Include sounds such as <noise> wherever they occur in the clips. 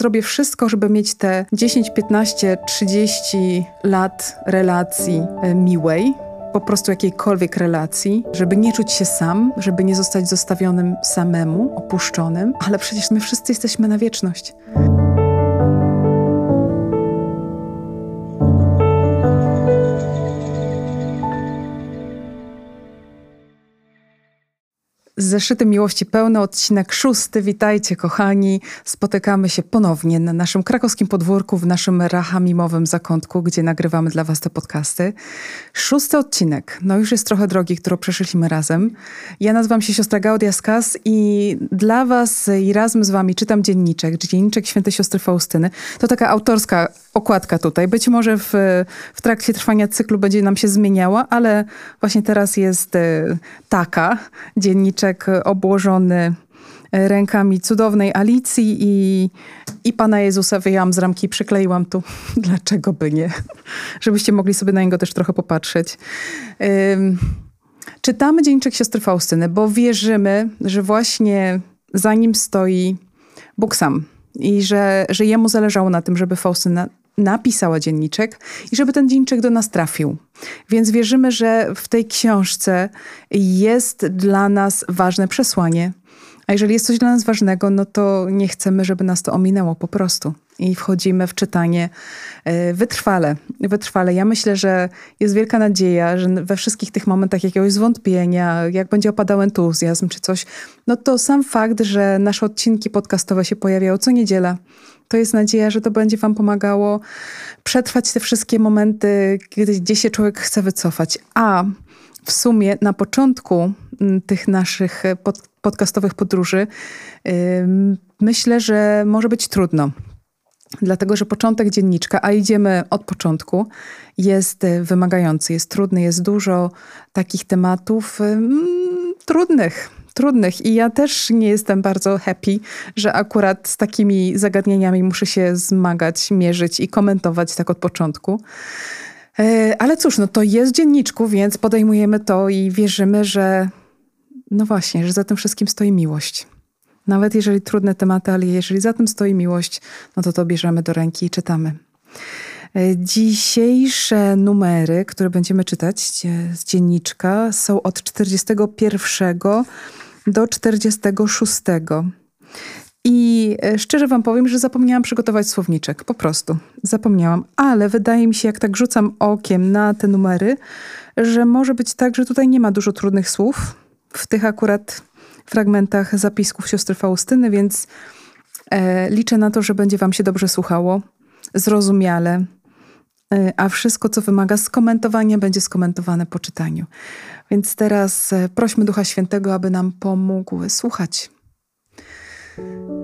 Zrobię wszystko, żeby mieć te 10, 15, 30 lat relacji e, miłej, po prostu jakiejkolwiek relacji, żeby nie czuć się sam, żeby nie zostać zostawionym samemu, opuszczonym, ale przecież my wszyscy jesteśmy na wieczność. Zeszyty Miłości Pełny, odcinek szósty. Witajcie, kochani. Spotykamy się ponownie na naszym krakowskim podwórku, w naszym rahamimowym zakątku, gdzie nagrywamy dla Was te podcasty. Szósty odcinek. No już jest trochę drogi, którą przeszliśmy razem. Ja nazywam się siostra Gaudia Skas i dla Was i razem z Wami czytam dzienniczek, dzienniczek Świętej Siostry Faustyny. To taka autorska okładka tutaj. Być może w, w trakcie trwania cyklu będzie nam się zmieniała, ale właśnie teraz jest e, taka dzienniczek obłożony rękami cudownej Alicji i, i Pana Jezusa wyjęłam z ramki przykleiłam tu. <laughs> Dlaczego by nie? <laughs> Żebyście mogli sobie na niego też trochę popatrzeć. Um, czytamy dzienniczek siostry Faustyny, bo wierzymy, że właśnie za nim stoi Bóg sam i że, że jemu zależało na tym, żeby Faustyna napisała dzienniczek i żeby ten dzienniczek do nas trafił. Więc wierzymy, że w tej książce jest dla nas ważne przesłanie. A jeżeli jest coś dla nas ważnego, no to nie chcemy, żeby nas to ominęło po prostu. I wchodzimy w czytanie e, wytrwale. Wytrwale. Ja myślę, że jest wielka nadzieja, że we wszystkich tych momentach jakiegoś zwątpienia, jak będzie opadał entuzjazm czy coś, no to sam fakt, że nasze odcinki podcastowe się pojawiają co niedziela, to jest nadzieja, że to będzie Wam pomagało przetrwać te wszystkie momenty, gdzie się człowiek chce wycofać. A w sumie na początku mm, tych naszych pod, podcastowych podróży yy, myślę, że może być trudno. Dlatego, że początek dzienniczka, a idziemy od początku, jest wymagający, jest trudny, jest dużo takich tematów yy, trudnych trudnych i ja też nie jestem bardzo happy, że akurat z takimi zagadnieniami muszę się zmagać, mierzyć i komentować tak od początku. E, ale cóż, no to jest dzienniczku, więc podejmujemy to i wierzymy, że no właśnie, że za tym wszystkim stoi miłość. Nawet jeżeli trudne tematy, ale jeżeli za tym stoi miłość, no to to bierzemy do ręki i czytamy. E, dzisiejsze numery, które będziemy czytać z dzienniczka, są od 41 do 46. I e, szczerze wam powiem, że zapomniałam przygotować słowniczek, po prostu. Zapomniałam, ale wydaje mi się, jak tak rzucam okiem na te numery, że może być tak, że tutaj nie ma dużo trudnych słów w tych akurat fragmentach zapisków siostry Faustyny, więc e, liczę na to, że będzie wam się dobrze słuchało, zrozumiale, a wszystko, co wymaga skomentowania, będzie skomentowane po czytaniu. Więc teraz e, prośmy Ducha Świętego, aby nam pomógł słuchać.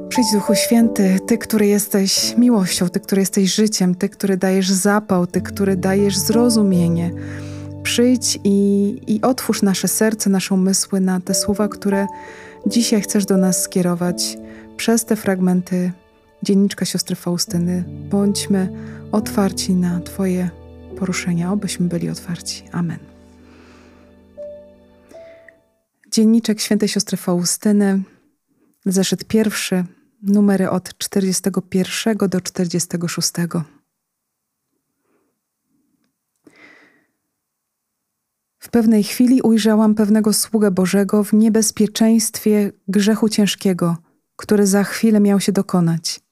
Przyjdź Duchu Święty, Ty, który jesteś miłością, Ty, który jesteś życiem, Ty, który dajesz zapał, Ty, który dajesz zrozumienie. Przyjdź i, i otwórz nasze serce, nasze umysły na te słowa, które dzisiaj chcesz do nas skierować przez te fragmenty dzienniczka siostry Faustyny. Bądźmy otwarci na Twoje poruszenia, obyśmy byli otwarci. Amen. Dzienniczek świętej siostry Faustyny, zeszyt pierwszy, numery od 41 do 46. W pewnej chwili ujrzałam pewnego sługę Bożego w niebezpieczeństwie grzechu ciężkiego, który za chwilę miał się dokonać.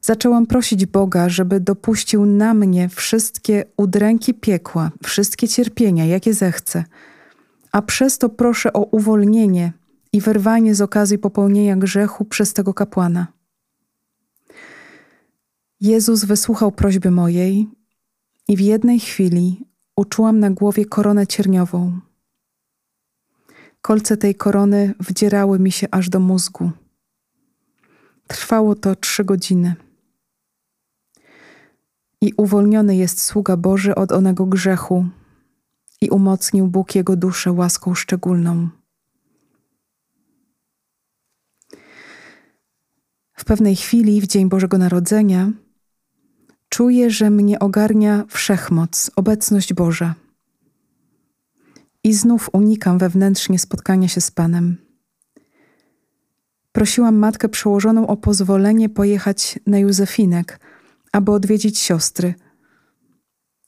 Zaczęłam prosić Boga, żeby dopuścił na mnie wszystkie udręki piekła, wszystkie cierpienia, jakie zechce – a przez to proszę o uwolnienie i wyrwanie z okazji popełnienia grzechu przez tego kapłana. Jezus wysłuchał prośby mojej i w jednej chwili uczułam na głowie koronę cierniową. Kolce tej korony wdzierały mi się aż do mózgu. Trwało to trzy godziny. I uwolniony jest sługa Boży od onego grzechu, i umocnił Bóg jego duszę łaską szczególną. W pewnej chwili, w dzień Bożego Narodzenia, czuję, że mnie ogarnia wszechmoc, obecność Boża. I znów unikam wewnętrznie spotkania się z Panem. Prosiłam matkę przełożoną o pozwolenie pojechać na Józefinek, aby odwiedzić siostry.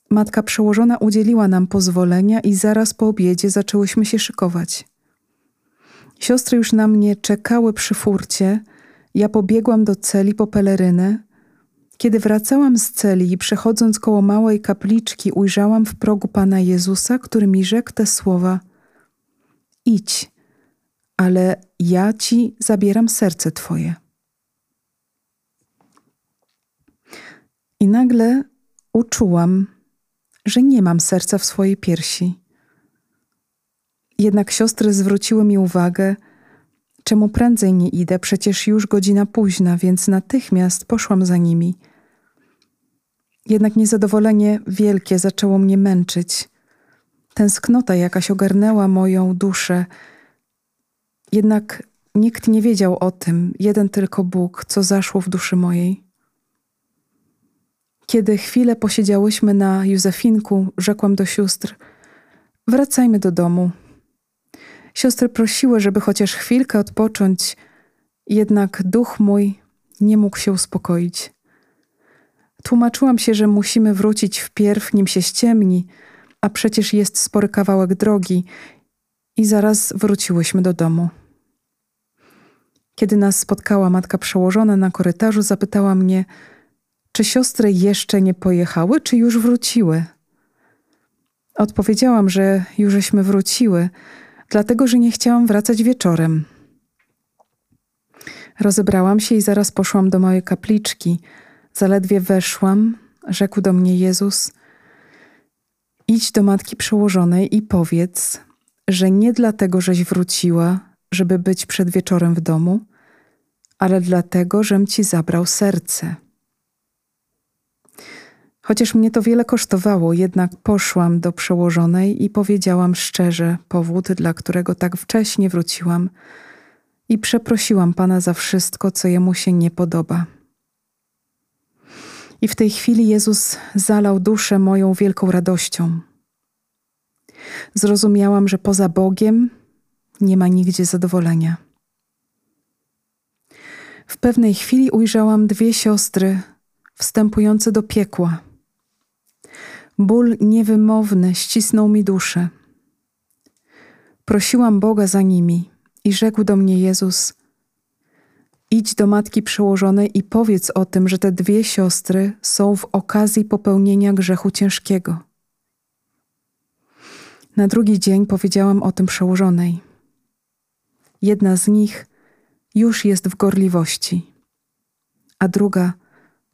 Matka przełożona udzieliła nam pozwolenia i zaraz po obiedzie zaczęłyśmy się szykować. Siostry już na mnie czekały przy furcie. Ja pobiegłam do celi po pelerynę. Kiedy wracałam z celi i przechodząc koło małej kapliczki, ujrzałam w progu Pana Jezusa, który mi rzekł te słowa: Idź, ale ja ci zabieram serce Twoje. I nagle uczułam, że nie mam serca w swojej piersi. Jednak siostry zwróciły mi uwagę, czemu prędzej nie idę, przecież już godzina późna, więc natychmiast poszłam za nimi. Jednak niezadowolenie wielkie zaczęło mnie męczyć. Tęsknota jakaś ogarnęła moją duszę. Jednak nikt nie wiedział o tym, jeden tylko Bóg, co zaszło w duszy mojej. Kiedy chwilę posiedziałyśmy na Józefinku, rzekłam do sióstr: Wracajmy do domu. Siostry prosiły, żeby chociaż chwilkę odpocząć, jednak duch mój nie mógł się uspokoić. Tłumaczyłam się, że musimy wrócić wpierw, nim się ściemni, a przecież jest spory kawałek drogi, i zaraz wróciłyśmy do domu. Kiedy nas spotkała matka przełożona na korytarzu, zapytała mnie, czy siostry jeszcze nie pojechały, czy już wróciły. Odpowiedziałam, że jużeśmy wróciły, dlatego że nie chciałam wracać wieczorem. Rozebrałam się i zaraz poszłam do mojej kapliczki. Zaledwie weszłam, rzekł do mnie Jezus: Idź do matki przełożonej i powiedz, że nie dlatego, żeś wróciła, żeby być przed wieczorem w domu, ale dlatego, żem ci zabrał serce. Chociaż mnie to wiele kosztowało, jednak poszłam do przełożonej i powiedziałam szczerze powód, dla którego tak wcześnie wróciłam, i przeprosiłam Pana za wszystko, co jemu się nie podoba. I w tej chwili Jezus zalał duszę moją wielką radością. Zrozumiałam, że poza Bogiem nie ma nigdzie zadowolenia. W pewnej chwili ujrzałam dwie siostry wstępujące do piekła. Ból niewymowny ścisnął mi duszę. Prosiłam Boga za nimi i rzekł do mnie Jezus: Idź do matki przełożonej i powiedz o tym, że te dwie siostry są w okazji popełnienia grzechu ciężkiego. Na drugi dzień powiedziałam o tym przełożonej. Jedna z nich już jest w gorliwości, a druga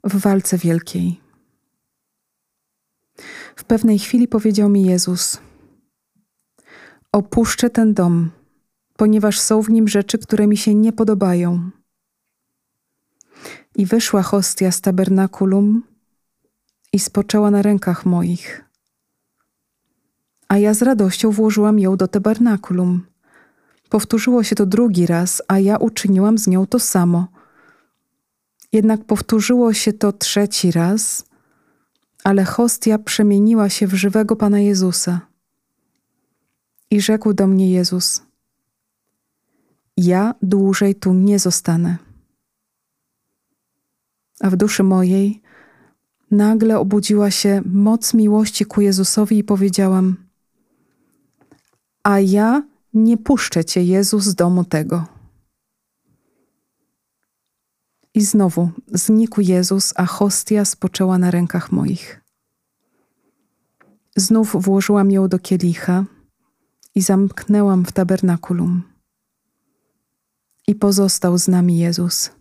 w walce wielkiej. W pewnej chwili powiedział mi Jezus: Opuszczę ten dom, ponieważ są w nim rzeczy, które mi się nie podobają. I wyszła hostia z tabernakulum i spoczęła na rękach moich. A ja z radością włożyłam ją do tabernakulum. Powtórzyło się to drugi raz, a ja uczyniłam z nią to samo. Jednak powtórzyło się to trzeci raz, ale hostia przemieniła się w żywego Pana Jezusa. I rzekł do mnie Jezus: Ja dłużej tu nie zostanę. A w duszy mojej nagle obudziła się moc miłości ku Jezusowi i powiedziałam: A ja nie puszczę cię, Jezus, z domu tego. I znowu znikł Jezus, a hostia spoczęła na rękach moich. Znów włożyłam ją do kielicha i zamknęłam w tabernakulum. I pozostał z nami Jezus.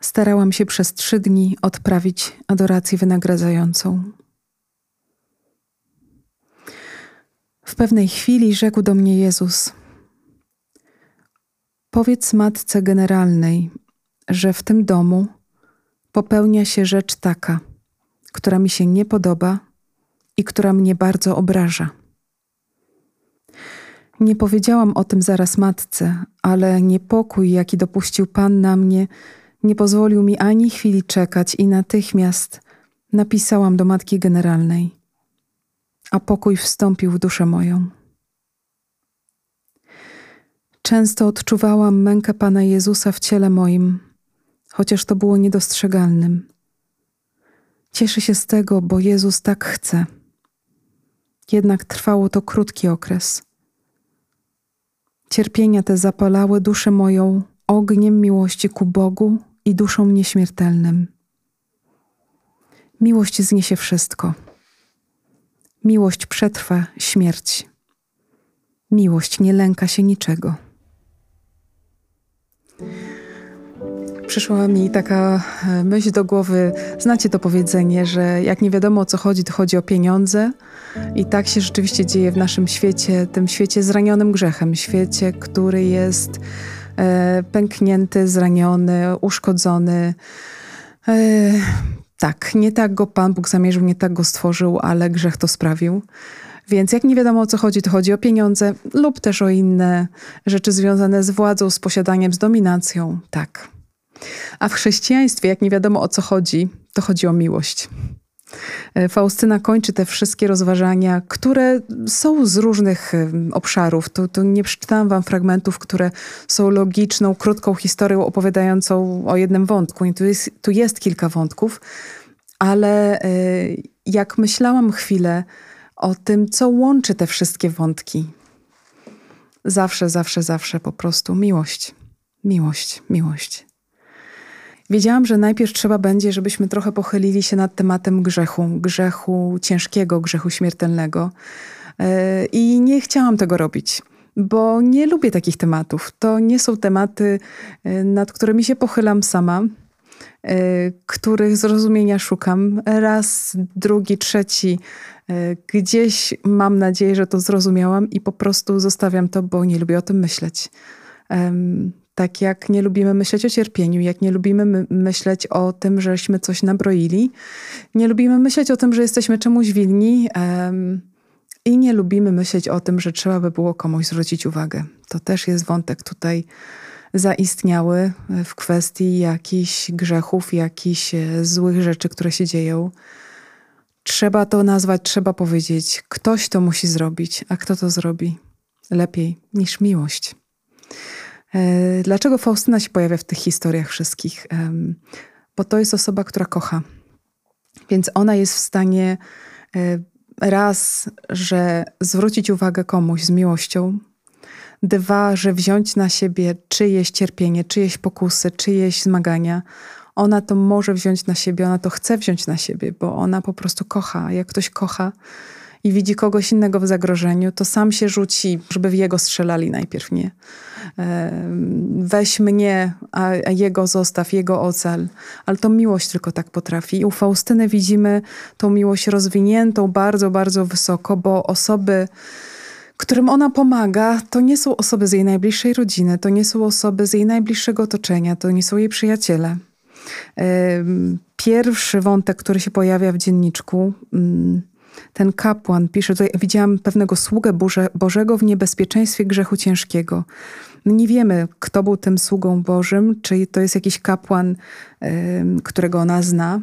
Starałam się przez trzy dni odprawić adorację wynagradzającą. W pewnej chwili rzekł do mnie Jezus: Powiedz matce generalnej, że w tym domu popełnia się rzecz taka, która mi się nie podoba i która mnie bardzo obraża. Nie powiedziałam o tym zaraz matce, ale niepokój, jaki dopuścił Pan na mnie, nie pozwolił mi ani chwili czekać i natychmiast napisałam do matki generalnej, a pokój wstąpił w duszę moją. Często odczuwałam mękę Pana Jezusa w ciele moim, chociaż to było niedostrzegalnym. Cieszę się z tego, bo Jezus tak chce. Jednak trwało to krótki okres. Cierpienia te zapalały duszę moją ogniem miłości ku Bogu i duszą nieśmiertelnym. Miłość zniesie wszystko. Miłość przetrwa śmierć. Miłość nie lęka się niczego. Przyszła mi taka e, myśl do głowy, znacie to powiedzenie, że jak nie wiadomo o co chodzi, to chodzi o pieniądze. I tak się rzeczywiście dzieje w naszym świecie, tym świecie zranionym grzechem, świecie, który jest e, pęknięty, zraniony, uszkodzony. E, tak, nie tak go Pan Bóg zamierzył, nie tak go stworzył, ale grzech to sprawił. Więc jak nie wiadomo o co chodzi, to chodzi o pieniądze lub też o inne rzeczy związane z władzą, z posiadaniem, z dominacją. Tak. A w chrześcijaństwie, jak nie wiadomo o co chodzi, to chodzi o miłość. E, Faustyna kończy te wszystkie rozważania, które są z różnych obszarów. Tu, tu nie przeczytałam wam fragmentów, które są logiczną, krótką historią opowiadającą o jednym wątku. I tu jest, tu jest kilka wątków, ale e, jak myślałam chwilę o tym, co łączy te wszystkie wątki, zawsze, zawsze, zawsze po prostu miłość. Miłość, miłość. Wiedziałam, że najpierw trzeba będzie, żebyśmy trochę pochylili się nad tematem grzechu, grzechu ciężkiego, grzechu śmiertelnego. E, I nie chciałam tego robić, bo nie lubię takich tematów. To nie są tematy, e, nad którymi się pochylam sama, których zrozumienia szukam. Raz, drugi, trzeci. Gdzieś mam nadzieję, że to zrozumiałam i po prostu zostawiam to, bo nie lubię o tym myśleć. Tak jak nie lubimy myśleć o cierpieniu, jak nie lubimy my myśleć o tym, żeśmy coś nabroili, nie lubimy myśleć o tym, że jesteśmy czemuś winni um, i nie lubimy myśleć o tym, że trzeba by było komuś zwrócić uwagę. To też jest wątek tutaj zaistniały w kwestii jakichś grzechów, jakichś e, złych rzeczy, które się dzieją. Trzeba to nazwać, trzeba powiedzieć. Ktoś to musi zrobić, a kto to zrobi? Lepiej niż miłość. E, dlaczego Faustyna się pojawia w tych historiach wszystkich? Bo to jest osoba, która kocha. Więc ona jest w stanie e, raz, że zwrócić uwagę komuś z miłością, dwa, że wziąć na siebie czyjeś cierpienie, czyjeś pokusy, czyjeś zmagania. Ona to może wziąć na siebie, ona to chce wziąć na siebie, bo ona po prostu kocha. Jak ktoś kocha, i widzi kogoś innego w zagrożeniu, to sam się rzuci, żeby w jego strzelali najpierw, nie? Weź mnie, a jego zostaw, jego ocal. Ale to miłość tylko tak potrafi. I u Faustyny widzimy tą miłość rozwiniętą bardzo, bardzo wysoko, bo osoby, którym ona pomaga, to nie są osoby z jej najbliższej rodziny, to nie są osoby z jej najbliższego otoczenia, to nie są jej przyjaciele. Pierwszy wątek, który się pojawia w dzienniczku, mm, ten kapłan pisze, tutaj widziałam pewnego sługę Boże, Bożego w niebezpieczeństwie grzechu ciężkiego. Nie wiemy, kto był tym sługą Bożym, czy to jest jakiś kapłan, którego ona zna.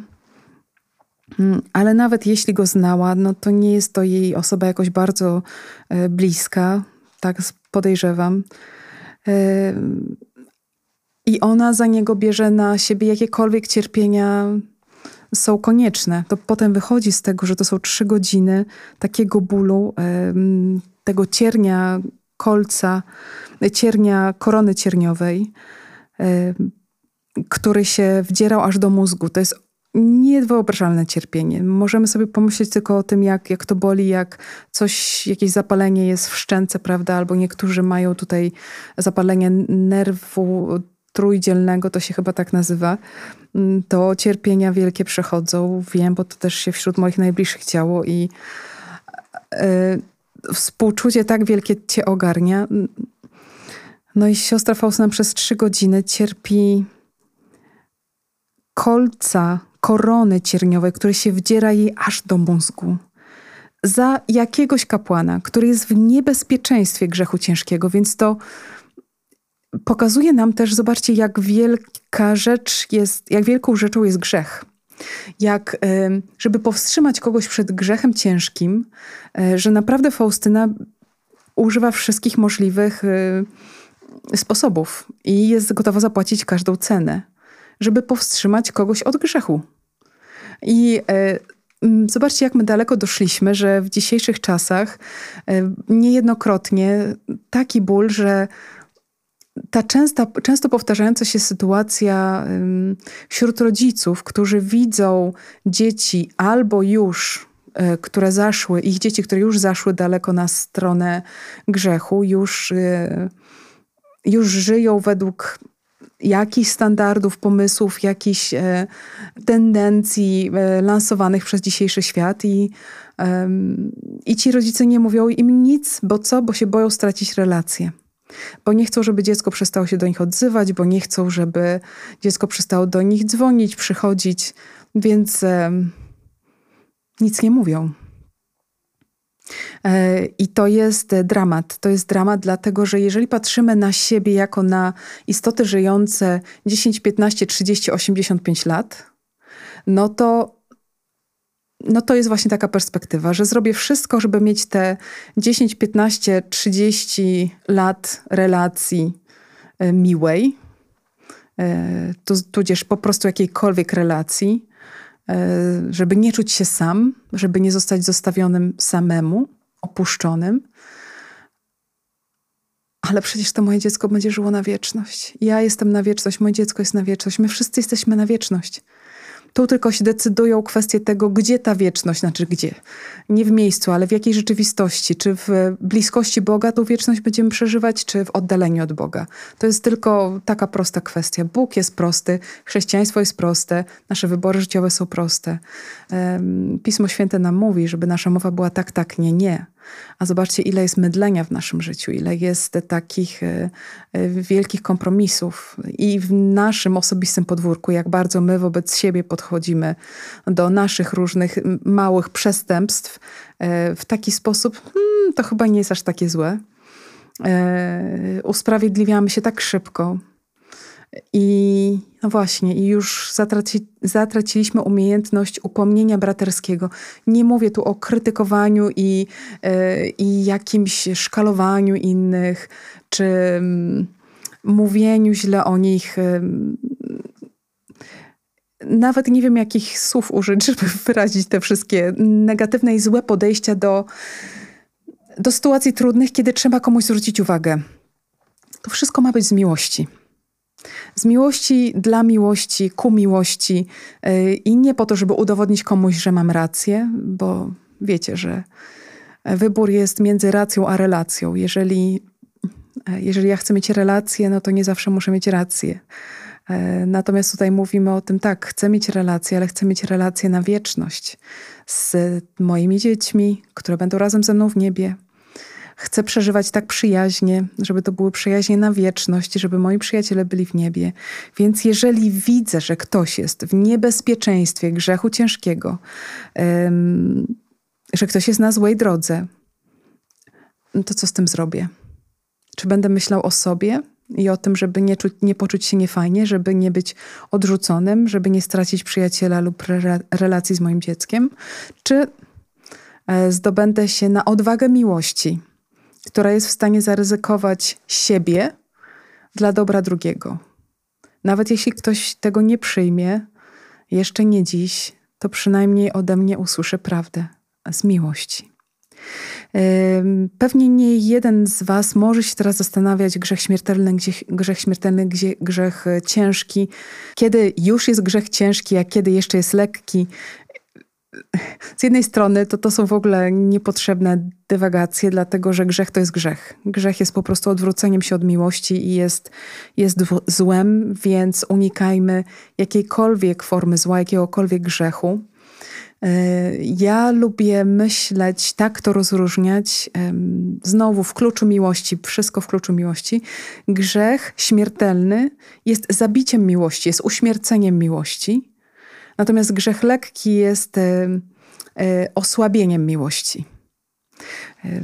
Mm, ale nawet jeśli go znała, no to nie jest to jej osoba jakoś bardzo e, bliska, tak podejrzewam. I ona za niego bierze na siebie jakiekolwiek cierpienia są konieczne. To potem wychodzi z tego, że to są trzy godziny takiego bólu, tego ciernia kolca, ciernia korony cierniowej, który się wdzierał aż do mózgu. To jest niewyobrażalne cierpienie. Możemy sobie pomyśleć tylko o tym, jak, jak to boli, jak coś, jakieś zapalenie jest w szczęce, prawda? Albo niektórzy mają tutaj zapalenie nerwu trójdzielnego, to się chyba tak nazywa, mm, to cierpienia wielkie przechodzą. Wiem, bo to też się wśród moich najbliższych działo i yy, współczucie tak wielkie cię ogarnia. No i siostra Faustyna przez trzy godziny cierpi kolca, korony cierniowej, które się wdziera jej aż do mózgu. Za jakiegoś kapłana, który jest w niebezpieczeństwie grzechu ciężkiego, więc to pokazuje nam też, zobaczcie, jak wielka rzecz jest, jak wielką rzeczą jest grzech. Jak, żeby powstrzymać kogoś przed grzechem ciężkim, e, że naprawdę Faustyna używa wszystkich możliwych sposobów i jest gotowa zapłacić każdą cenę, żeby powstrzymać kogoś od grzechu. I e, Zobaczcie, jak my daleko doszliśmy, że w dzisiejszych czasach e, niejednokrotnie taki ból, że ta częsta, często powtarzająca się sytuacja wśród rodziców, którzy widzą dzieci albo już e, które zaszły, ich dzieci, które już zaszły daleko na stronę grzechu, już, już żyją według jakichś standardów, pomysłów, jakichś e, tendencji lansowanych przez dzisiejszy świat i, i ci rodzice nie mówią im nic, bo co? Bo się boją stracić relacje bo nie chcą, żeby dziecko przestało się do nich odzywać, bo nie chcą, żeby dziecko przestało do nich dzwonić, przychodzić, więc e, nic nie mówią. E, I to jest dramat. To jest dramat, dlatego że jeżeli patrzymy na siebie jako na istoty żyjące 10, 15, 30, 85 lat, no to no to jest właśnie taka perspektywa, że zrobię wszystko, żeby mieć te 10, 15, 30 lat relacji e, miłej, e, tudzież po prostu jakiejkolwiek relacji, żeby nie czuć się sam, żeby nie zostać zostawionym samemu, opuszczonym. Ale przecież to moje dziecko będzie żyło na wieczność. Ja jestem na wieczność, moje dziecko jest na wieczność. My wszyscy jesteśmy na wieczność. Tu tylko się decydują kwestie tego, gdzie ta wieczność, znaczy gdzie. Nie w miejscu, ale w jakiej rzeczywistości. Czy w bliskości Boga tą wieczność będziemy przeżywać, czy w oddaleniu od Boga. To jest tylko taka prosta kwestia. Bóg jest prosty, chrześcijaństwo jest proste, nasze wybory życiowe są proste. Pismo Święte nam mówi, żeby nasza mowa była tak, tak, nie, nie. A zobaczcie, ile jest mydlenia w naszym życiu, ile jest takich e, e, wielkich kompromisów i w naszym osobistym podwórku, jak bardzo my wobec siebie podchodzimy do naszych różnych małych przestępstw e, w taki sposób, hmm, to chyba nie jest aż takie złe. Usprawiedliwiamy się tak szybko, i no właśnie, i już zatraci, zatraciliśmy umiejętność upomnienia braterskiego. Nie mówię tu o krytykowaniu i, yy, i jakimś szkalowaniu innych, czy yy, mówieniu źle o nich. Yy, nawet nie wiem, jakich słów użyć, <laughs> żeby wyrazić te wszystkie negatywne i złe podejścia do, do sytuacji trudnych, kiedy trzeba komuś zwrócić uwagę. To wszystko ma być z miłości. Z miłości dla miłości, ku miłości y, i nie po to, żeby udowodnić komuś, że mam rację, bo wiecie, że wybór jest między racją a relacją. Jeżeli, e, jeżeli ja chcę mieć relację, no to nie zawsze muszę mieć rację. E, natomiast tutaj mówimy o tym, tak, chcę mieć relację, ale chcę mieć relację na wieczność z moimi dziećmi, które będą razem ze mną w niebie, Chcę przeżywać tak przyjaźnie, żeby to były przyjaźnie na wieczność, żeby moi przyjaciele byli w niebie. Więc jeżeli widzę, że ktoś jest w niebezpieczeństwie grzechu ciężkiego, um, że ktoś jest na złej drodze, to co z tym zrobię? Czy będę myślał o sobie i o tym, żeby nie, czuć, nie poczuć się niefajnie, żeby nie być odrzuconym, żeby nie stracić przyjaciela lub re relacji z moim dzieckiem? Czy e, zdobędę się na odwagę miłości, która jest w stanie zaryzykować siebie dla dobra drugiego. Nawet jeśli ktoś tego nie przyjmie, jeszcze nie dziś, to przynajmniej ode mnie usłyszy prawdę z miłości. Pewnie nie jeden z Was może się teraz zastanawiać, grzech śmiertelny, grzech śmiertelny, grzech ciężki, kiedy już jest grzech ciężki, a kiedy jeszcze jest lekki z jednej strony to, to są w ogóle niepotrzebne dywagacje, dlatego że grzech to jest grzech. Grzech jest po prostu odwróceniem się od miłości i jest, jest złem, więc unikajmy jakiejkolwiek formy zła, jakiegokolwiek grzechu. E, ja lubię myśleć, tak to rozróżniać, znowu w kluczu miłości, wszystko w kluczu miłości. Grzech śmiertelny jest zabiciem miłości, jest uśmierceniem miłości Natomiast grzech lekki jest e, e, osłabieniem miłości. E,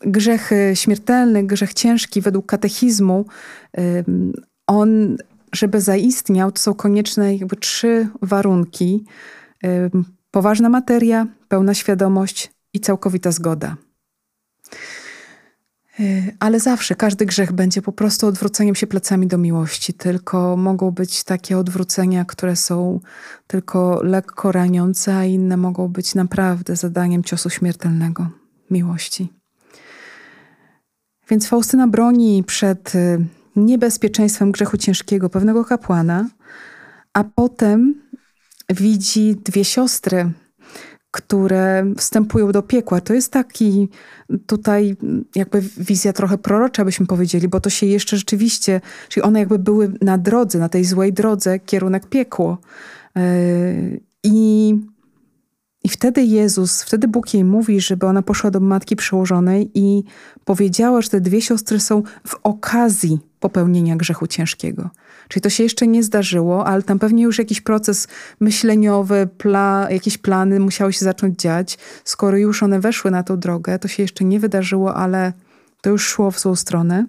grzech śmiertelny, grzech ciężki według katechizmu, on, żeby zaistniał, to są konieczne jakby trzy warunki. Poważna materia, pełna świadomość i całkowita zgoda. Y, ale zawsze każdy grzech będzie po prostu odwróceniem się plecami do miłości, tylko mogą być takie odwrócenia, które są tylko lekko raniące, a inne mogą być naprawdę zadaniem ciosu śmiertelnego miłości. Więc Faustyna broni przed y, niebezpieczeństwem grzechu ciężkiego pewnego kapłana, a potem widzi dwie siostry, które wstępują do piekła. To jest taki tutaj jakby wizja trochę prorocza, byśmy powiedzieli, bo to się jeszcze rzeczywiście, czyli one jakby były na drodze, na tej złej drodze, kierunek piekło. Yy, I, I wtedy Jezus, wtedy Bóg jej mówi, żeby ona poszła do matki przełożonej i powiedziała, że te dwie siostry są w okazji popełnienia grzechu ciężkiego. Czyli to się jeszcze nie zdarzyło, ale tam pewnie już jakiś proces myśleniowy, pla, jakieś plany musiały się zacząć dziać. Skoro już one weszły na tą drogę, to się jeszcze nie wydarzyło, ale to już szło w złą stronę.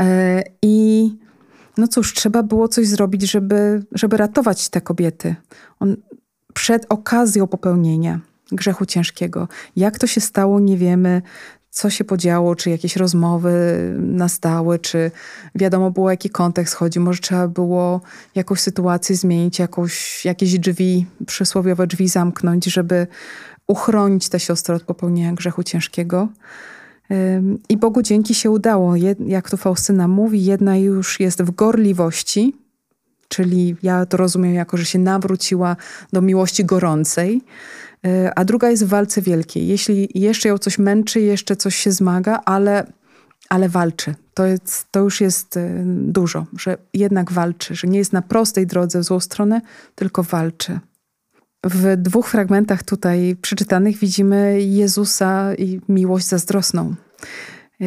E, I no cóż, trzeba było coś zrobić, żeby, żeby ratować te kobiety. On, przed okazją popełnienia grzechu ciężkiego. Jak to się stało, nie wiemy co się podziało, czy jakieś rozmowy nastały, czy wiadomo było, jaki kontekst chodzi. Może trzeba było jakąś sytuację zmienić, jakąś, jakieś drzwi, przysłowiowe drzwi zamknąć, żeby uchronić tę siostrę od popełnienia grzechu ciężkiego. I Bogu dzięki się udało. Jak tu Faustyna mówi, jedna już jest w gorliwości, czyli ja to rozumiem jako, że się nawróciła do miłości gorącej, E, a druga jest w walce wielkiej. Jeśli jeszcze ją coś męczy, jeszcze coś się zmaga, ale, ale walczy. To, jest, to już jest e, dużo, że jednak walczy, że nie jest na prostej drodze w złą stronę, tylko walczy. W dwóch fragmentach tutaj przeczytanych widzimy Jezusa i miłość zazdrosną. E,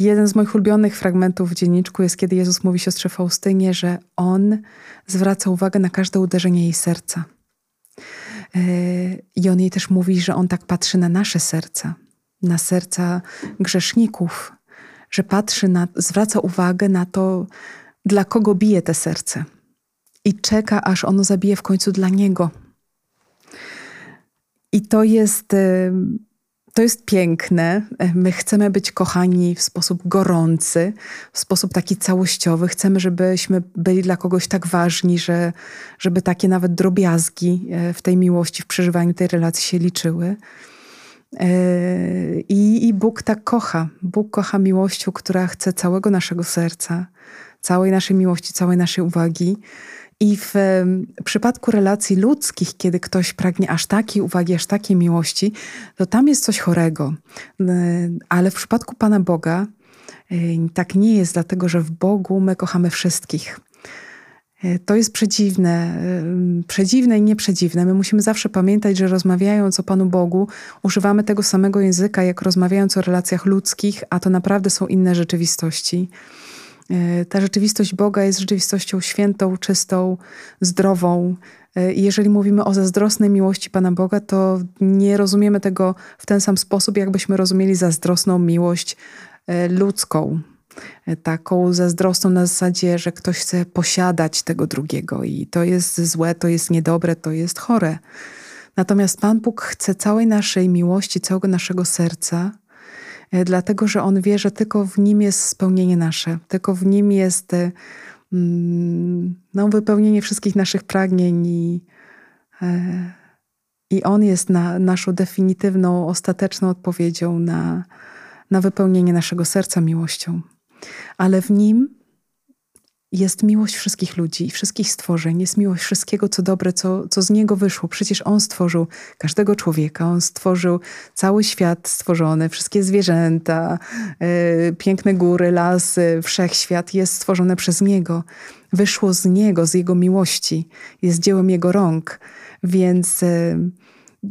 jeden z moich ulubionych fragmentów w dzienniczku jest, kiedy Jezus mówi siostrze Faustynie, że On zwraca uwagę na każde uderzenie jej serca. I on jej też mówi, że on tak patrzy na nasze serca, na serca grzeszników, że patrzy na, zwraca uwagę na to, dla kogo bije te serce. I czeka, aż ono zabije w końcu dla niego. I to jest to jest piękne. My chcemy być kochani w sposób gorący, w sposób taki całościowy. Chcemy, żebyśmy byli dla kogoś tak ważni, że, żeby takie nawet drobiazgi e, w tej miłości, w przeżywaniu tej relacji się liczyły. E, I, I Bóg tak kocha. Bóg kocha miłością, która chce całego naszego serca, całej naszej miłości, całej naszej uwagi. I w przypadku relacji ludzkich, kiedy ktoś pragnie aż takiej uwagi, aż takiej miłości, to tam jest coś chorego. Ale w przypadku Pana Boga tak nie jest, dlatego że w Bogu my kochamy wszystkich. E, to jest przedziwne, przedziwne i nieprzeciwne. My musimy zawsze pamiętać, że rozmawiając o Panu Bogu, używamy tego samego języka, jak rozmawiając o relacjach ludzkich, a to naprawdę są inne rzeczywistości. E, ta rzeczywistość Boga jest rzeczywistością świętą, czystą, zdrową. E, I jeżeli mówimy o zazdrosnej miłości Pana Boga, to nie rozumiemy tego w ten sam sposób, jakbyśmy rozumieli zazdrosną miłość e, ludzką. Taką zazdrosną na zasadzie, że ktoś chce posiadać tego drugiego i to jest złe, to jest niedobre, to jest chore. Natomiast Pan Bóg chce całej naszej miłości, całego naszego serca, dlatego że On wie, że tylko w Nim jest spełnienie nasze, tylko w Nim jest e, mm, no, wypełnienie wszystkich naszych pragnień i, e, i On jest na, naszą definitywną, ostateczną odpowiedzią na, na wypełnienie naszego serca miłością. Ale w Nim jest miłość wszystkich ludzi i wszystkich stworzeń, jest miłość wszystkiego, co dobre, co, co z niego wyszło. Przecież on stworzył każdego człowieka, on stworzył cały świat stworzony, wszystkie zwierzęta, yy, piękne góry, lasy, wszechświat jest stworzony przez niego. Wyszło z niego, z jego miłości, jest dziełem jego rąk. Więc. Yy,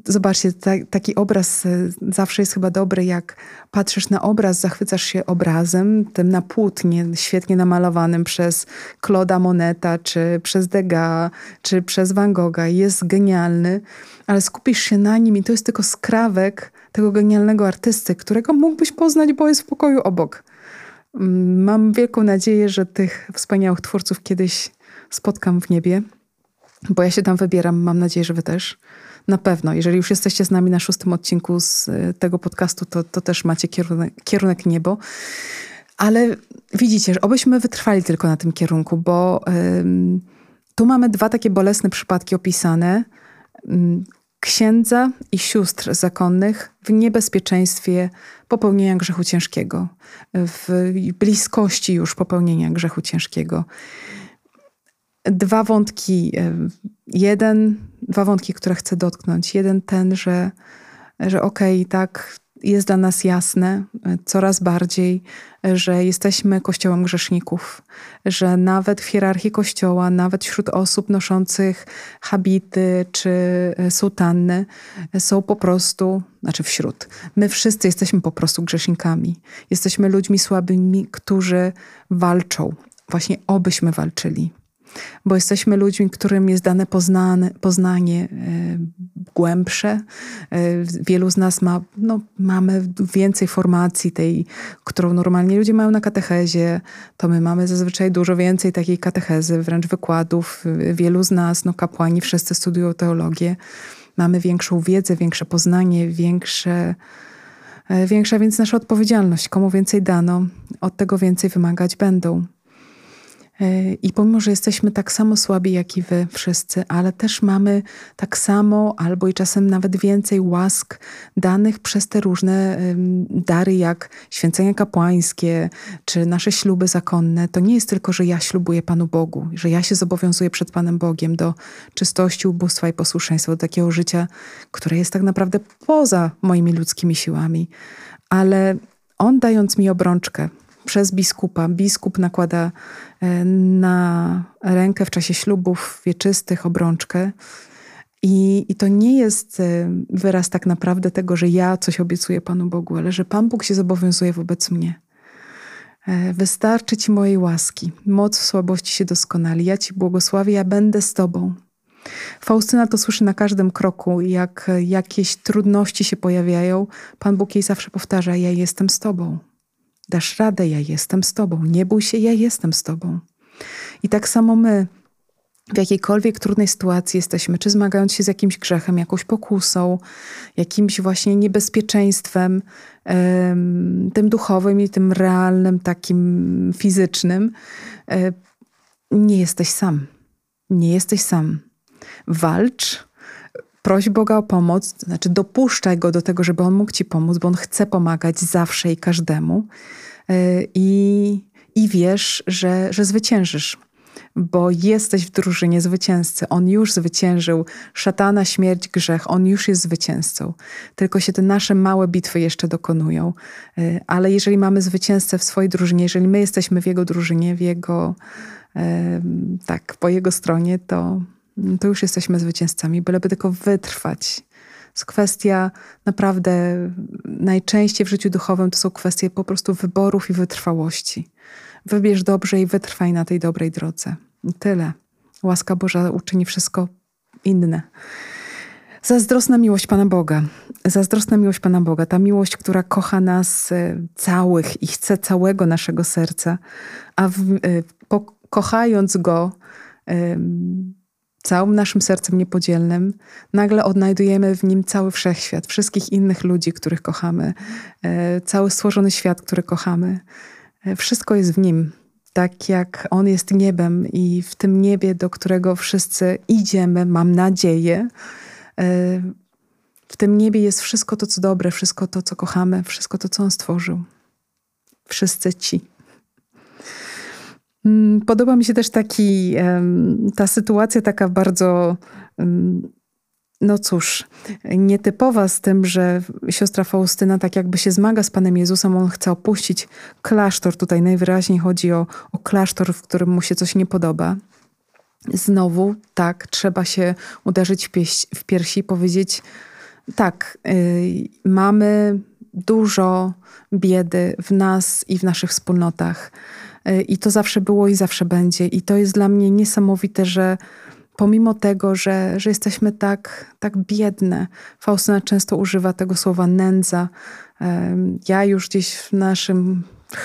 Zobaczcie, ta, taki obraz e, zawsze jest chyba dobry, jak patrzysz na obraz, zachwycasz się obrazem, tym na płótnie, świetnie namalowanym przez Claude'a Moneta, czy przez Degas, czy przez Van Gogha. Jest genialny, ale skupisz się na nim i to jest tylko skrawek tego genialnego artysty, którego mógłbyś poznać, bo jest w pokoju obok. Mm, mam wielką nadzieję, że tych wspaniałych twórców kiedyś spotkam w niebie, bo ja się tam wybieram, mam nadzieję, że wy też na pewno. Jeżeli już jesteście z nami na szóstym odcinku z e, tego podcastu, to, to też macie kierunek, kierunek niebo. Ale widzicie, że obyśmy wytrwali tylko na tym kierunku, bo ym, tu mamy dwa takie bolesne przypadki opisane. Ym, księdza i sióstr zakonnych w niebezpieczeństwie popełnienia grzechu ciężkiego, w bliskości już popełnienia grzechu ciężkiego. Dwa wątki, jeden, dwa wątki, które chcę dotknąć. Jeden ten, że, że okej, okay, tak, jest dla nas jasne coraz bardziej, że jesteśmy kościołem grzeszników, że nawet w hierarchii kościoła, nawet wśród osób noszących habity czy e, sutanny są po prostu, znaczy wśród, my wszyscy jesteśmy po prostu grzesznikami. Jesteśmy ludźmi słabymi, którzy walczą. Właśnie obyśmy walczyli bo jesteśmy ludźmi, którym jest dane poznane, poznanie e, głębsze. E, wielu z nas ma, no, mamy więcej formacji tej, którą normalnie ludzie mają na katechezie, to my mamy zazwyczaj dużo więcej takiej katechezy, wręcz wykładów. Wielu z nas, no kapłani, wszyscy studiują teologię. Mamy większą wiedzę, większe poznanie, większe e, większa więc nasza odpowiedzialność. Komu więcej dano, od tego więcej wymagać będą. I pomimo, że jesteśmy tak samo słabi jak i wy wszyscy, ale też mamy tak samo albo i czasem nawet więcej łask danych przez te różne dary, jak święcenia kapłańskie czy nasze śluby zakonne, to nie jest tylko, że ja ślubuję Panu Bogu, że ja się zobowiązuję przed Panem Bogiem do czystości, ubóstwa i posłuszeństwa, do takiego życia, które jest tak naprawdę poza moimi ludzkimi siłami. Ale On dając mi obrączkę, przez biskupa. Biskup nakłada e, na rękę w czasie ślubów wieczystych obrączkę. I, I to nie jest e, wyraz tak naprawdę tego, że ja coś obiecuję Panu Bogu, ale że Pan Bóg się zobowiązuje wobec mnie. E, wystarczy Ci mojej łaski, moc w słabości się doskonali. Ja Ci błogosławię, ja będę z Tobą. Faustyna to słyszy na każdym kroku, jak jakieś trudności się pojawiają. Pan Bóg jej zawsze powtarza: Ja jestem z Tobą. Dasz radę, ja jestem z Tobą. Nie bój się, ja jestem z Tobą. I tak samo my, w jakiejkolwiek trudnej sytuacji jesteśmy, czy zmagając się z jakimś grzechem, jakąś pokusą, jakimś właśnie niebezpieczeństwem, tym duchowym i tym realnym, takim fizycznym, e, nie jesteś sam. Nie jesteś sam. Walcz, proś Boga o pomoc, to znaczy dopuszczaj Go do tego, żeby On mógł Ci pomóc, bo On chce pomagać zawsze i każdemu. E, I, i wiesz, że, że zwyciężysz, bo jesteś w drużynie zwycięzcy. On już zwyciężył szatana, śmierć, grzech. On już jest zwycięzcą. Tylko się te nasze małe bitwy jeszcze dokonują. E, ale jeżeli mamy zwycięzcę w swojej drużynie, jeżeli my jesteśmy w jego drużynie, w jego, e, tak, po jego stronie, to, to już jesteśmy zwycięzcami, byleby tylko wytrwać. To jest kwestia naprawdę najczęściej w życiu duchowym to są kwestie po prostu wyborów i wytrwałości. Wybierz dobrze i wytrwaj na tej dobrej drodze. I tyle. Łaska Boża uczyni wszystko inne. Zazdrosna miłość Pana Boga. Zazdrosna miłość Pana Boga. Ta miłość, która kocha nas e, całych i chce całego naszego serca, a w, e, kochając Go, całym naszym sercem niepodzielnym, nagle odnajdujemy w nim cały wszechświat, wszystkich innych ludzi, których kochamy, e, cały stworzony świat, który kochamy. E, wszystko jest w nim. Tak jak On jest niebem i w tym niebie, do którego wszyscy idziemy, mam nadzieję, e, w tym niebie jest wszystko to, co dobre, wszystko to, co kochamy, wszystko to, co On stworzył. Wszyscy ci. Mm, podoba mi się też taki, ta sytuacja taka bardzo, no cóż, nietypowa z tym, że siostra Faustyna tak jakby się zmaga z Panem Jezusem, on chce opuścić klasztor. Tutaj najwyraźniej chodzi o, o klasztor, w którym mu się coś nie podoba. Znowu, tak, trzeba się uderzyć w, pieś, w piersi i powiedzieć, tak, yy, mamy dużo biedy w nas i w naszych wspólnotach. Y, I to zawsze było i zawsze będzie. I to jest dla mnie niesamowite, że pomimo tego, że, że jesteśmy tak, tak biedne, Faustyna często używa tego słowa nędza. Ja już gdzieś w naszych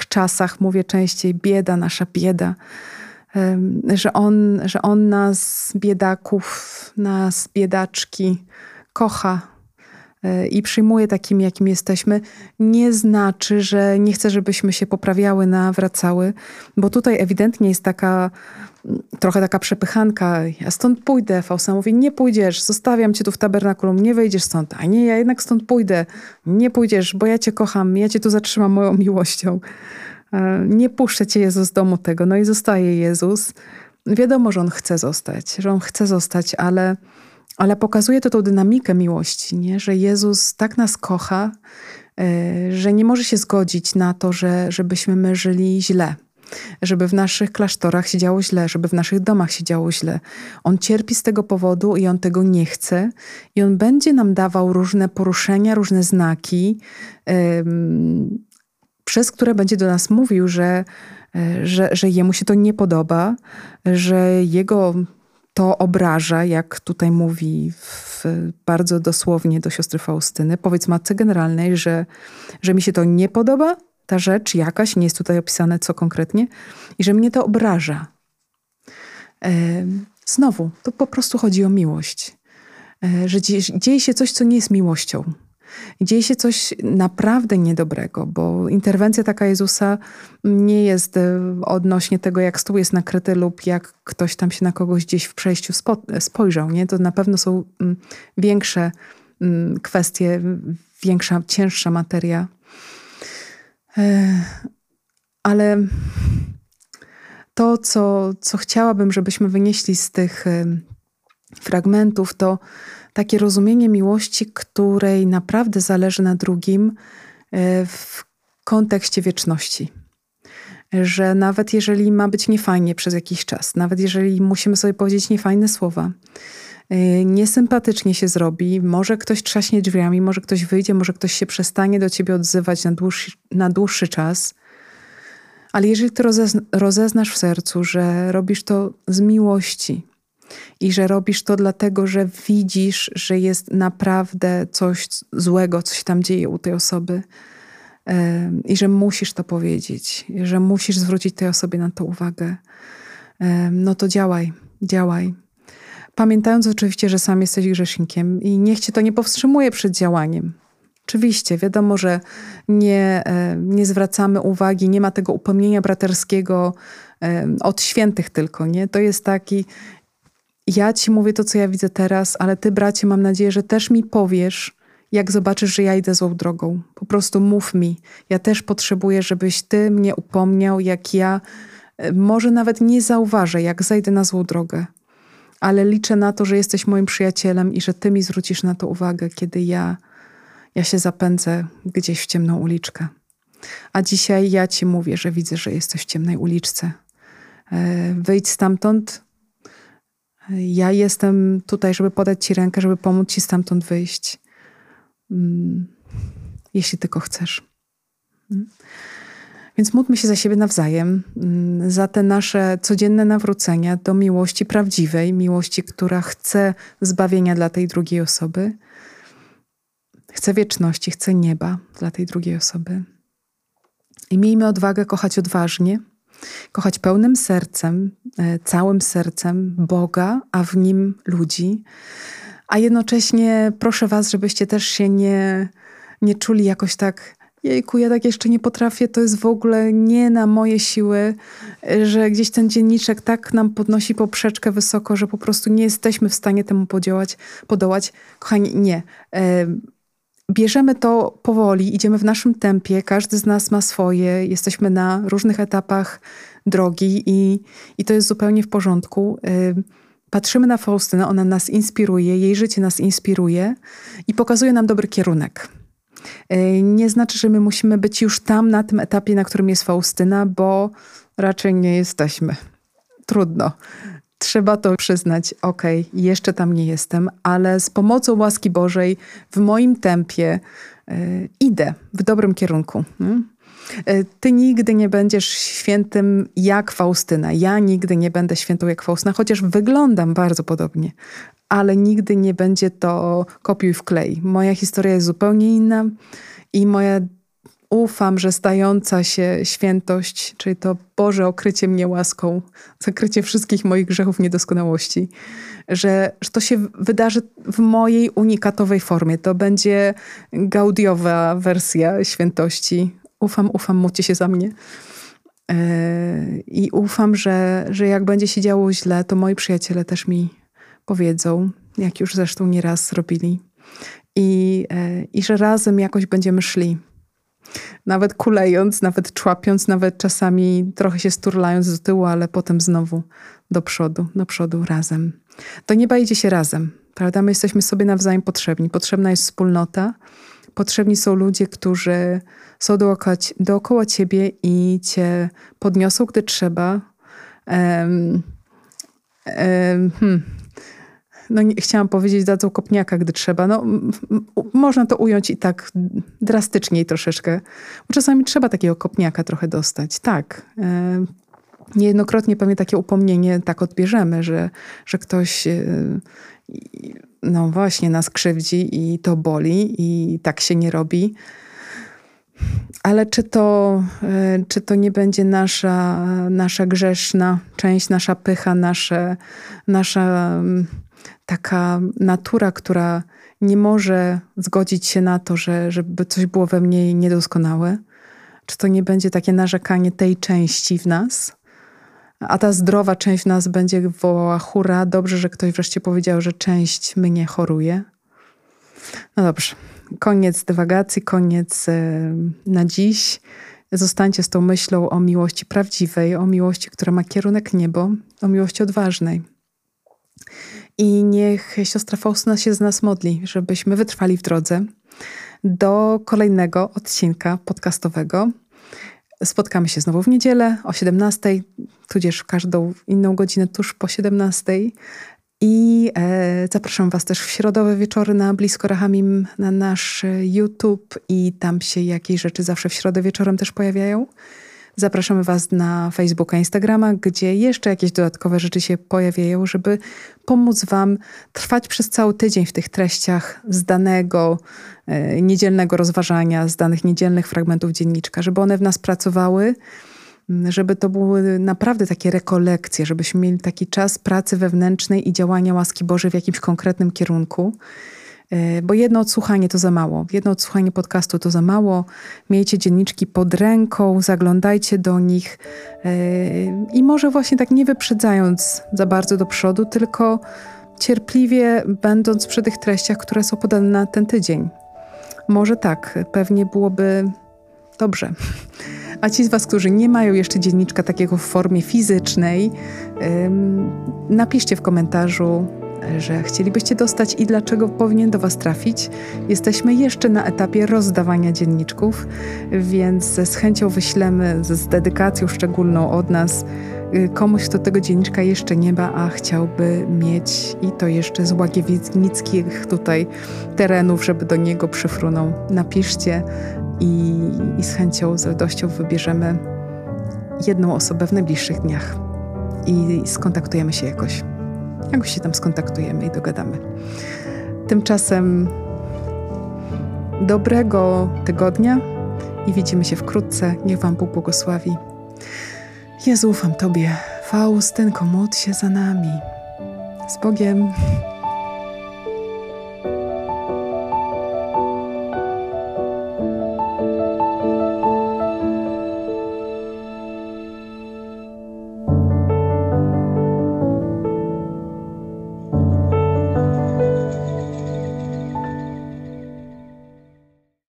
czasach mówię częściej bieda, nasza bieda. Że on, że on nas, biedaków, nas, biedaczki, kocha i przyjmuje takimi, jakim jesteśmy, nie znaczy, że nie chce, żebyśmy się poprawiały, nawracały, bo tutaj ewidentnie jest taka trochę taka przepychanka. Ja stąd pójdę. Fausta mówi, nie pójdziesz, zostawiam cię tu w tabernakulum, nie wejdziesz stąd. A nie, ja jednak stąd pójdę. Nie pójdziesz, bo ja cię kocham, ja cię tu zatrzymam moją miłością. E, nie puszczę cię, Jezus, z domu tego. No i zostaje Jezus. Wiadomo, że On chce zostać, że On chce zostać, ale, ale pokazuje to tą dynamikę miłości, nie? że Jezus tak nas kocha, e, że nie może się zgodzić na to, że, żebyśmy my żyli źle żeby w naszych klasztorach się działo źle, żeby w naszych domach się działo źle. On cierpi z tego powodu i on tego nie chce, i on będzie nam dawał różne poruszenia, różne znaki, przez które będzie do nas mówił, że, e, że, że jemu się to nie podoba, że jego to obraża, jak tutaj mówi w, bardzo dosłownie do siostry Faustyny. Powiedz matce generalnej, że, że mi się to nie podoba, ta rzecz jakaś, nie jest tutaj opisane co konkretnie, i że mnie to obraża. Znowu, to po prostu chodzi o miłość. E, że dzieje, dzieje się coś, co nie jest miłością. Dzieje się coś naprawdę niedobrego, bo interwencja taka Jezusa nie jest e, odnośnie tego, jak stół jest nakryty lub jak ktoś tam się na kogoś gdzieś w przejściu spo, spojrzał. Nie? To na pewno są mm, większe mm, kwestie, większa, cięższa materia. E, ale to, co, co chciałabym, żebyśmy wynieśli z tych e, fragmentów, to takie rozumienie miłości, której naprawdę zależy na drugim e, w kontekście wieczności. Że nawet jeżeli ma być niefajnie przez jakiś czas, nawet jeżeli musimy sobie powiedzieć niefajne słowa, niesympatycznie się zrobi, może ktoś trzaśnie drzwiami, może ktoś wyjdzie, może ktoś się przestanie do ciebie odzywać na dłuższy, na dłuższy czas. Ale jeżeli ty rozeznasz w sercu, że robisz to z miłości i że robisz to dlatego, że widzisz, że jest naprawdę coś złego, co się tam dzieje u tej osoby i że musisz to powiedzieć, że musisz zwrócić tej osobie na to uwagę, no to działaj, działaj. Pamiętając oczywiście, że sam jesteś grzesznikiem i niech cię to nie powstrzymuje przed działaniem. Oczywiście, wiadomo, że nie, e, nie zwracamy uwagi, nie ma tego upomnienia braterskiego od świętych tylko, nie? To jest taki, ja ci mówię to, co ja widzę teraz, ale ty, bracie, mam nadzieję, że też mi powiesz, jak zobaczysz, że ja idę złą drogą. Po prostu mów mi. Ja też potrzebuję, żebyś ty mnie upomniał, jak ja e, może nawet nie zauważę, jak zajdę na złą drogę ale liczę na to, że jesteś moim przyjacielem i że ty mi zwrócisz na to uwagę, kiedy ja, ja się zapędzę gdzieś w ciemną uliczkę. A dzisiaj ja ci mówię, że widzę, że jesteś w ciemnej uliczce. E, wyjdź stamtąd. Ja jestem tutaj, żeby podać ci rękę, żeby pomóc ci stamtąd wyjść. Mm, jeśli tylko chcesz. Mm. Więc módlmy się za siebie nawzajem, mm, za te nasze codzienne nawrócenia do miłości prawdziwej, miłości, która chce zbawienia dla tej drugiej osoby, chce wieczności, chce nieba dla tej drugiej osoby. I miejmy odwagę kochać odważnie, kochać pełnym sercem, e, całym sercem Boga, a w nim ludzi. A jednocześnie proszę Was, żebyście też się nie, nie czuli jakoś tak jejku, ja tak jeszcze nie potrafię, to jest w ogóle nie na moje siły, że gdzieś ten dzienniczek tak nam podnosi poprzeczkę wysoko, że po prostu nie jesteśmy w stanie temu podziałać, podołać. Kochani, nie. Bierzemy to powoli, idziemy w naszym tempie, każdy z nas ma swoje, jesteśmy na różnych etapach drogi i, i to jest zupełnie w porządku. Patrzymy na Faustynę, ona nas inspiruje, jej życie nas inspiruje i pokazuje nam dobry kierunek. E, nie znaczy, że my musimy być już tam, na tym etapie, na którym jest Faustyna, bo raczej nie jesteśmy. Trudno. Trzeba to przyznać, okej, okay, jeszcze tam nie jestem, ale z pomocą łaski Bożej w moim tempie y, idę w dobrym kierunku. Y? Ty nigdy nie będziesz świętym jak Faustyna. Ja nigdy nie będę świętą jak Faustyna, chociaż wyglądam bardzo podobnie, ale nigdy nie będzie to kopiuj w klej. Moja historia jest zupełnie inna i moja ufam, że stająca się świętość, czyli to Boże okrycie mnie łaską, zakrycie wszystkich moich grzechów, niedoskonałości, że, że to się wydarzy w mojej unikatowej formie. To będzie gaudiowa wersja świętości. Ufam, ufam, módlcie się za mnie. E, I ufam, że, że jak będzie się działo źle, to moi przyjaciele też mi powiedzą, jak już zresztą nieraz robili. I, e, I że razem jakoś będziemy szli. Nawet kulejąc, nawet człapiąc, nawet czasami trochę się sturlając do tyłu, ale potem znowu do przodu, do przodu razem. Do nieba idzie się razem, prawda? My jesteśmy sobie nawzajem potrzebni. Potrzebna jest wspólnota, potrzebni są ludzie, którzy są dookoła, dookoła ciebie i cię podniosą, gdy trzeba. Um, um, hmm no nie, chciałam powiedzieć, dadzą kopniaka, gdy trzeba. No, można to ująć i tak drastyczniej troszeczkę. Bo czasami trzeba takiego kopniaka trochę dostać. Tak. E, niejednokrotnie pewnie takie upomnienie tak odbierzemy, że, że ktoś e, no właśnie nas krzywdzi i to boli i tak się nie robi. Ale czy to, e, czy to nie będzie nasza, nasza grzeszna część, nasza pycha, nasze, nasza taka natura, która nie może zgodzić się na to, że, żeby coś było we mnie niedoskonałe? Czy to nie będzie takie narzekanie tej części w nas? A ta zdrowa część w nas będzie wołała hura, dobrze, że ktoś wreszcie powiedział, że część mnie choruje. No dobrze, koniec dywagacji, koniec e, na dziś. Zostańcie z tą myślą o miłości prawdziwej, o miłości, która ma kierunek niebo, o miłości odważnej. I niech siostra Faustyna się z nas modli, żebyśmy wytrwali w drodze do kolejnego odcinka podcastowego. Spotkamy się znowu w niedzielę o 17, tudzież w każdą inną godzinę tuż po 17. I e, zapraszam Was też w środowe wieczory na Blisko Rahamim na nasz YouTube i tam się jakieś rzeczy zawsze w środę wieczorem też pojawiają. Zapraszamy Was na Facebooka, Instagrama, gdzie jeszcze jakieś dodatkowe rzeczy się pojawiają, żeby pomóc Wam trwać przez cały tydzień w tych treściach z danego e, niedzielnego rozważania, z danych niedzielnych fragmentów dzienniczka, żeby one w nas pracowały żeby to były naprawdę takie rekolekcje, żebyśmy mieli taki czas pracy wewnętrznej i działania łaski Bożej w jakimś konkretnym kierunku. E, bo jedno odsłuchanie to za mało. Jedno odsłuchanie podcastu to za mało. Miejcie dzienniczki pod ręką, zaglądajcie do nich e, i może właśnie tak nie wyprzedzając za bardzo do przodu, tylko cierpliwie będąc przy tych treściach, które są podane na ten tydzień. Może tak, pewnie byłoby dobrze. A ci z Was, którzy nie mają jeszcze dzienniczka takiego w formie fizycznej, napiszcie w komentarzu, że chcielibyście dostać i dlaczego powinien do Was trafić. Jesteśmy jeszcze na etapie rozdawania dzienniczków, więc z chęcią wyślemy z dedykacją szczególną od nas y, komuś, kto tego dzienniczka jeszcze nie ma, a chciałby mieć i to jeszcze z łagiewickich tutaj terenów, żeby do niego przyfrunął. Napiszcie i, i z chęcią, z radością wybierzemy jedną osobę w najbliższych dniach i skontaktujemy się jakoś. Jakoś się tam skontaktujemy i dogadamy. Tymczasem dobrego tygodnia i widzimy się wkrótce. Niech Wam Bóg błogosławi. Jezu, ufam Tobie. Faustynko, módl się za nami. Z Bogiem.